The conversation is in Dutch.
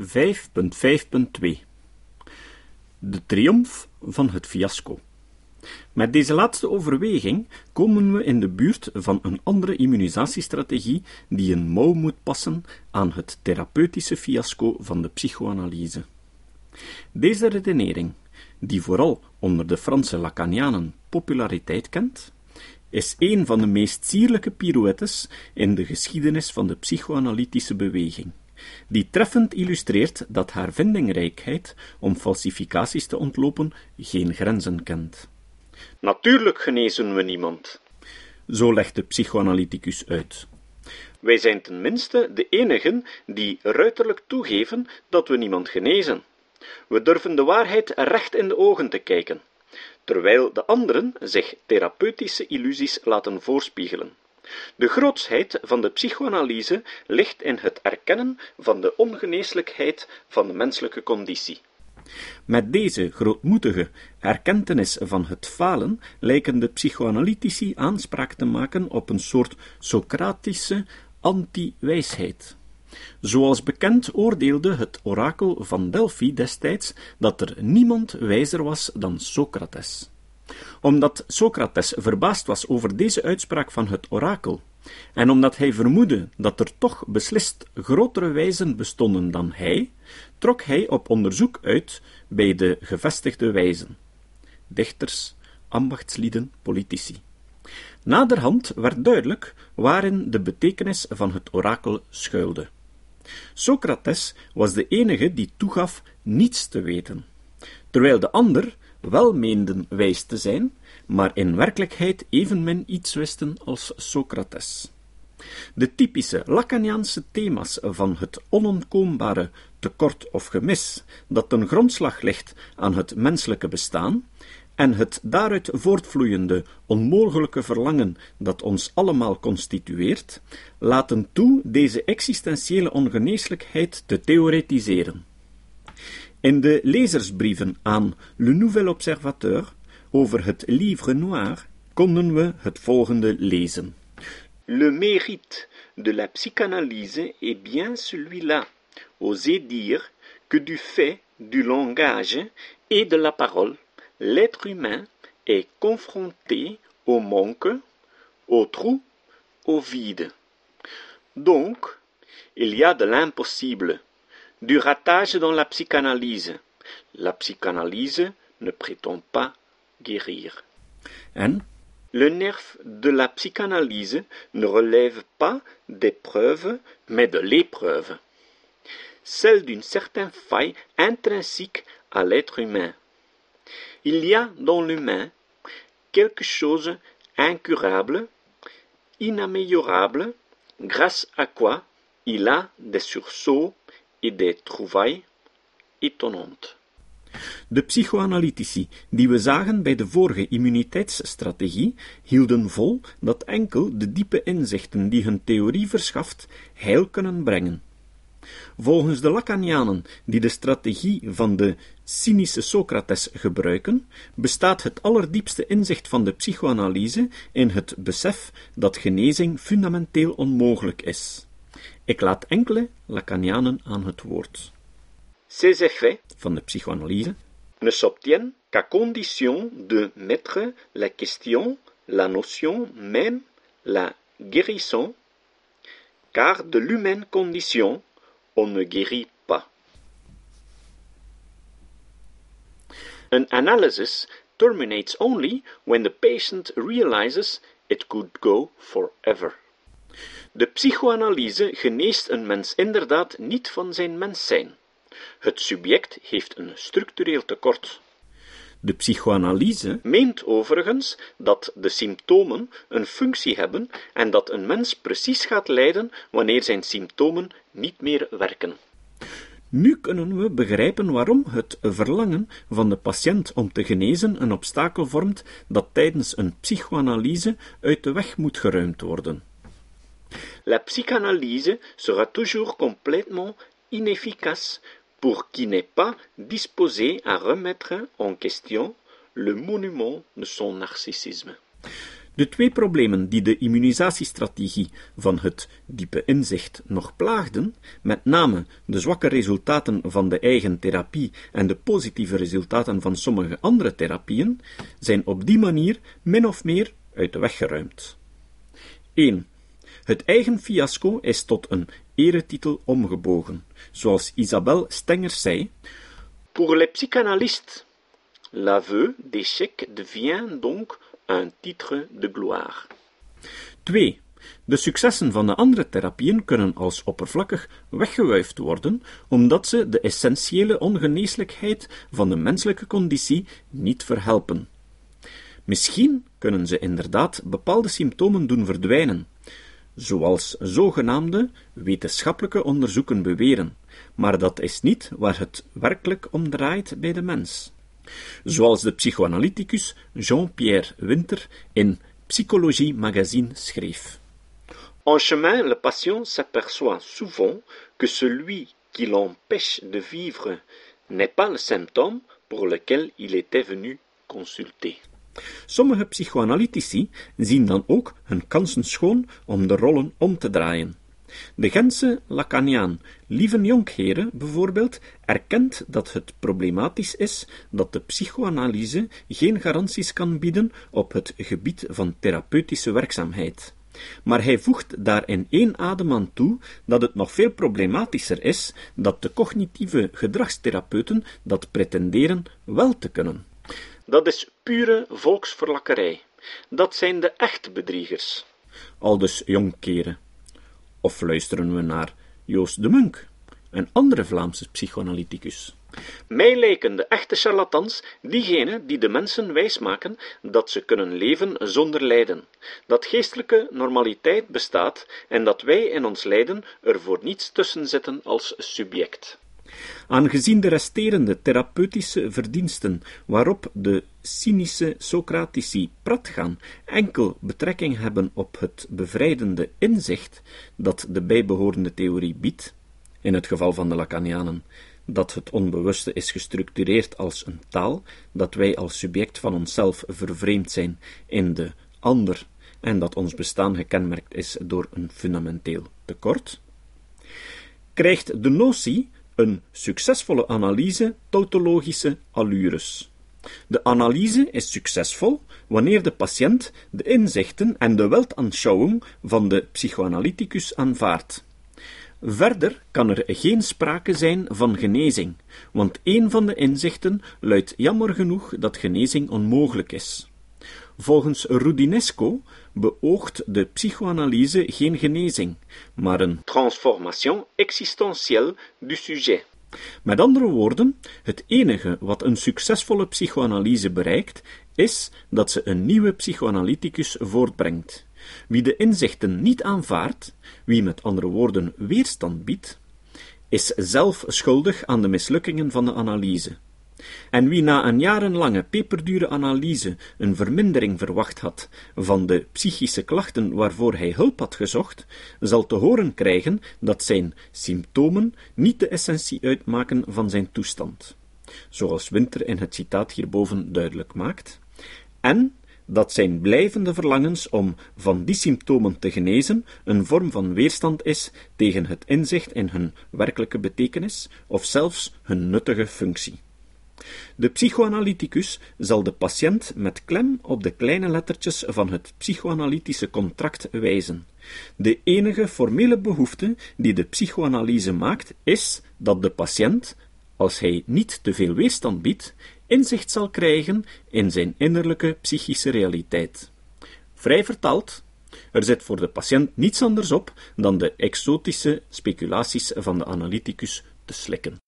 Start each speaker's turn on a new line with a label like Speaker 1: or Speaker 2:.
Speaker 1: 5.5.2 De triomf van het fiasco. Met deze laatste overweging komen we in de buurt van een andere immunisatiestrategie die een mouw moet passen aan het therapeutische fiasco van de psychoanalyse. Deze redenering, die vooral onder de Franse Lacanianen populariteit kent, is een van de meest sierlijke pirouettes in de geschiedenis van de psychoanalytische beweging, die treffend illustreert dat haar vindingrijkheid om falsificaties te ontlopen geen grenzen kent.
Speaker 2: Natuurlijk genezen we niemand.
Speaker 1: Zo legt de psychoanalyticus uit.
Speaker 2: Wij zijn tenminste de enigen die ruiterlijk toegeven dat we niemand genezen. We durven de waarheid recht in de ogen te kijken, terwijl de anderen zich therapeutische illusies laten voorspiegelen. De grootsheid van de psychoanalyse ligt in het erkennen van de ongeneeslijkheid van de menselijke conditie.
Speaker 1: Met deze grootmoedige erkentenis van het falen lijken de psychoanalytici aanspraak te maken op een soort Socratische anti-wijsheid. Zoals bekend oordeelde het orakel van Delphi destijds dat er niemand wijzer was dan Socrates. Omdat Socrates verbaasd was over deze uitspraak van het orakel, en omdat hij vermoedde dat er toch beslist grotere wijzen bestonden dan hij, trok hij op onderzoek uit bij de gevestigde wijzen, dichters, ambachtslieden, politici. Naderhand werd duidelijk waarin de betekenis van het orakel schuilde. Socrates was de enige die toegaf niets te weten, terwijl de ander wel meenden wijs te zijn, maar in werkelijkheid evenmin iets wisten als Socrates. De typische Lacaniaanse thema's van het onontkoombare tekort of gemis dat ten grondslag ligt aan het menselijke bestaan, en het daaruit voortvloeiende onmogelijke verlangen dat ons allemaal constitueert, laten toe deze existentiële ongeneeslijkheid te theoretiseren. In de lezersbrieven aan Le Nouvel Observateur over het Livre Noir konden we het volgende lezen.
Speaker 2: Le mérite de la psychanalyse est bien celui-là, oser dire que du fait du langage et de la parole, l'être humain est confronté au manque, au trou, au vide. Donc, il y a de l'impossible, du ratage dans la psychanalyse. La psychanalyse ne prétend pas guérir. Le nerf de la psychanalyse ne relève pas des preuves, mais de l'épreuve, celle d'une certaine faille intrinsique à l'être humain. Il y a dans l'humain quelque chose incurable, inaméliorable, grâce à quoi il a des sursauts et des trouvailles étonnantes.
Speaker 1: De psychoanalytici die we zagen bij de vorige immuniteitsstrategie hielden vol dat enkel de diepe inzichten die hun theorie verschaft heil kunnen brengen. Volgens de Lacanianen, die de strategie van de cynische Socrates gebruiken, bestaat het allerdiepste inzicht van de psychoanalyse in het besef dat genezing fundamenteel onmogelijk is. Ik laat enkele Lacanianen aan het woord.
Speaker 2: Ces effets
Speaker 1: Van de psychoanalyse
Speaker 2: ne s'obtiennent qu'à condition de mettre la question, la notion même, la guérison, car de l'humaine condition, on ne guérit pas. An analysis terminates only when the patient realizes it could go forever. De psychoanalyse geneest een mens inderdaad niet van zijn mens zijn. Het subject heeft een structureel tekort.
Speaker 1: De psychoanalyse
Speaker 2: Meent overigens dat de symptomen een functie hebben en dat een mens precies gaat lijden wanneer zijn symptomen niet meer werken.
Speaker 1: Nu kunnen we begrijpen waarom het verlangen van de patiënt om te genezen een obstakel vormt dat tijdens een psychoanalyse uit de weg moet geruimd worden.
Speaker 2: La psychanalyse sera toujours complètement inefficace pour qui n'est pas disposé à remettre en question le monument de son narcissisme.
Speaker 1: De twee problemen die de immunisatiestrategie van het diepe inzicht nog plaagden, met name de zwakke resultaten van de eigen therapie en de positieve resultaten van sommige andere therapieën, zijn op die manier min of meer uit de weg geruimd. 1. Het eigen fiasco is tot een eretitel omgebogen, zoals Isabelle Stengers zei.
Speaker 2: Pour les psychanalystes, l'aveu d'échec devient donc un titre de gloire.
Speaker 1: 2. De successen van de andere therapieën kunnen als oppervlakkig weggewuifd worden, omdat ze de essentiële ongeneeslijkheid van de menselijke conditie niet verhelpen. Misschien kunnen ze inderdaad bepaalde symptomen doen verdwijnen, zoals zogenaamde wetenschappelijke onderzoeken beweren, maar dat is niet waar het werkelijk om draait bij de mens. Zoals de psychoanalyticus Jean-Pierre Winter in Psychologie Magazine schreef.
Speaker 2: En chemin, le patient s'aperçoit souvent que celui qui l'empêche de vivre n'est pas le symptôme pour lequel il était venu consulter.
Speaker 1: Sommige psychoanalytici zien dan ook hun kansen schoon om de rollen om te draaien. De Gentse Lacaniaan Lieven Jonkheren bijvoorbeeld erkent dat het problematisch is dat de psychoanalyse geen garanties kan bieden op het gebied van therapeutische werkzaamheid. Maar hij voegt daar in één adem aan toe dat het nog veel problematischer is dat de cognitieve gedragstherapeuten dat pretenderen wel te kunnen.
Speaker 2: Dat is pure volksverlakkerij. Dat zijn de echte bedriegers.
Speaker 1: Aldus Jonkheren. Of luisteren we naar Joost de Munk, een andere Vlaamse psychoanalyticus.
Speaker 2: Mij lijken de echte charlatans diegenen die de mensen wijsmaken dat ze kunnen leven zonder lijden, dat geestelijke normaliteit bestaat en dat wij in ons lijden er voor niets tussen zitten als subject.
Speaker 1: Aangezien de resterende therapeutische verdiensten waarop de cynische Socratici prat gaan enkel betrekking hebben op het bevrijdende inzicht dat de bijbehorende theorie biedt, in het geval van de Lacanianen, dat het onbewuste is gestructureerd als een taal, dat wij als subject van onszelf vervreemd zijn in de ander en dat ons bestaan gekenmerkt is door een fundamenteel tekort, krijgt de notie een succesvolle analyse tautologische allures. De analyse is succesvol wanneer de patiënt de inzichten en de weltanschouwing van de psychoanalyticus aanvaardt. Verder kan er geen sprake zijn van genezing, want een van de inzichten luidt jammer genoeg dat genezing onmogelijk is. Volgens Rudinesco beoogt de psychoanalyse geen genezing, maar een
Speaker 2: transformation existentielle du sujet.
Speaker 1: Met andere woorden, het enige wat een succesvolle psychoanalyse bereikt, is dat ze een nieuwe psychoanalyticus voortbrengt. Wie de inzichten niet aanvaardt, wie met andere woorden weerstand biedt, is zelf schuldig aan de mislukkingen van de analyse. En wie na een jarenlange peperdure analyse een vermindering verwacht had van de psychische klachten waarvoor hij hulp had gezocht, zal te horen krijgen dat zijn symptomen niet de essentie uitmaken van zijn toestand, zoals Winter in het citaat hierboven duidelijk maakt, en dat zijn blijvende verlangens om van die symptomen te genezen een vorm van weerstand is tegen het inzicht in hun werkelijke betekenis of zelfs hun nuttige functie. De psychoanalyticus zal de patiënt met klem op de kleine lettertjes van het psychoanalytische contract wijzen. De enige formele behoefte die de psychoanalyse maakt, is dat de patiënt, als hij niet te veel weerstand biedt, inzicht zal krijgen in zijn innerlijke psychische realiteit. Vrij vertaald, er zit voor de patiënt niets anders op dan de exotische speculaties van de analyticus te slikken.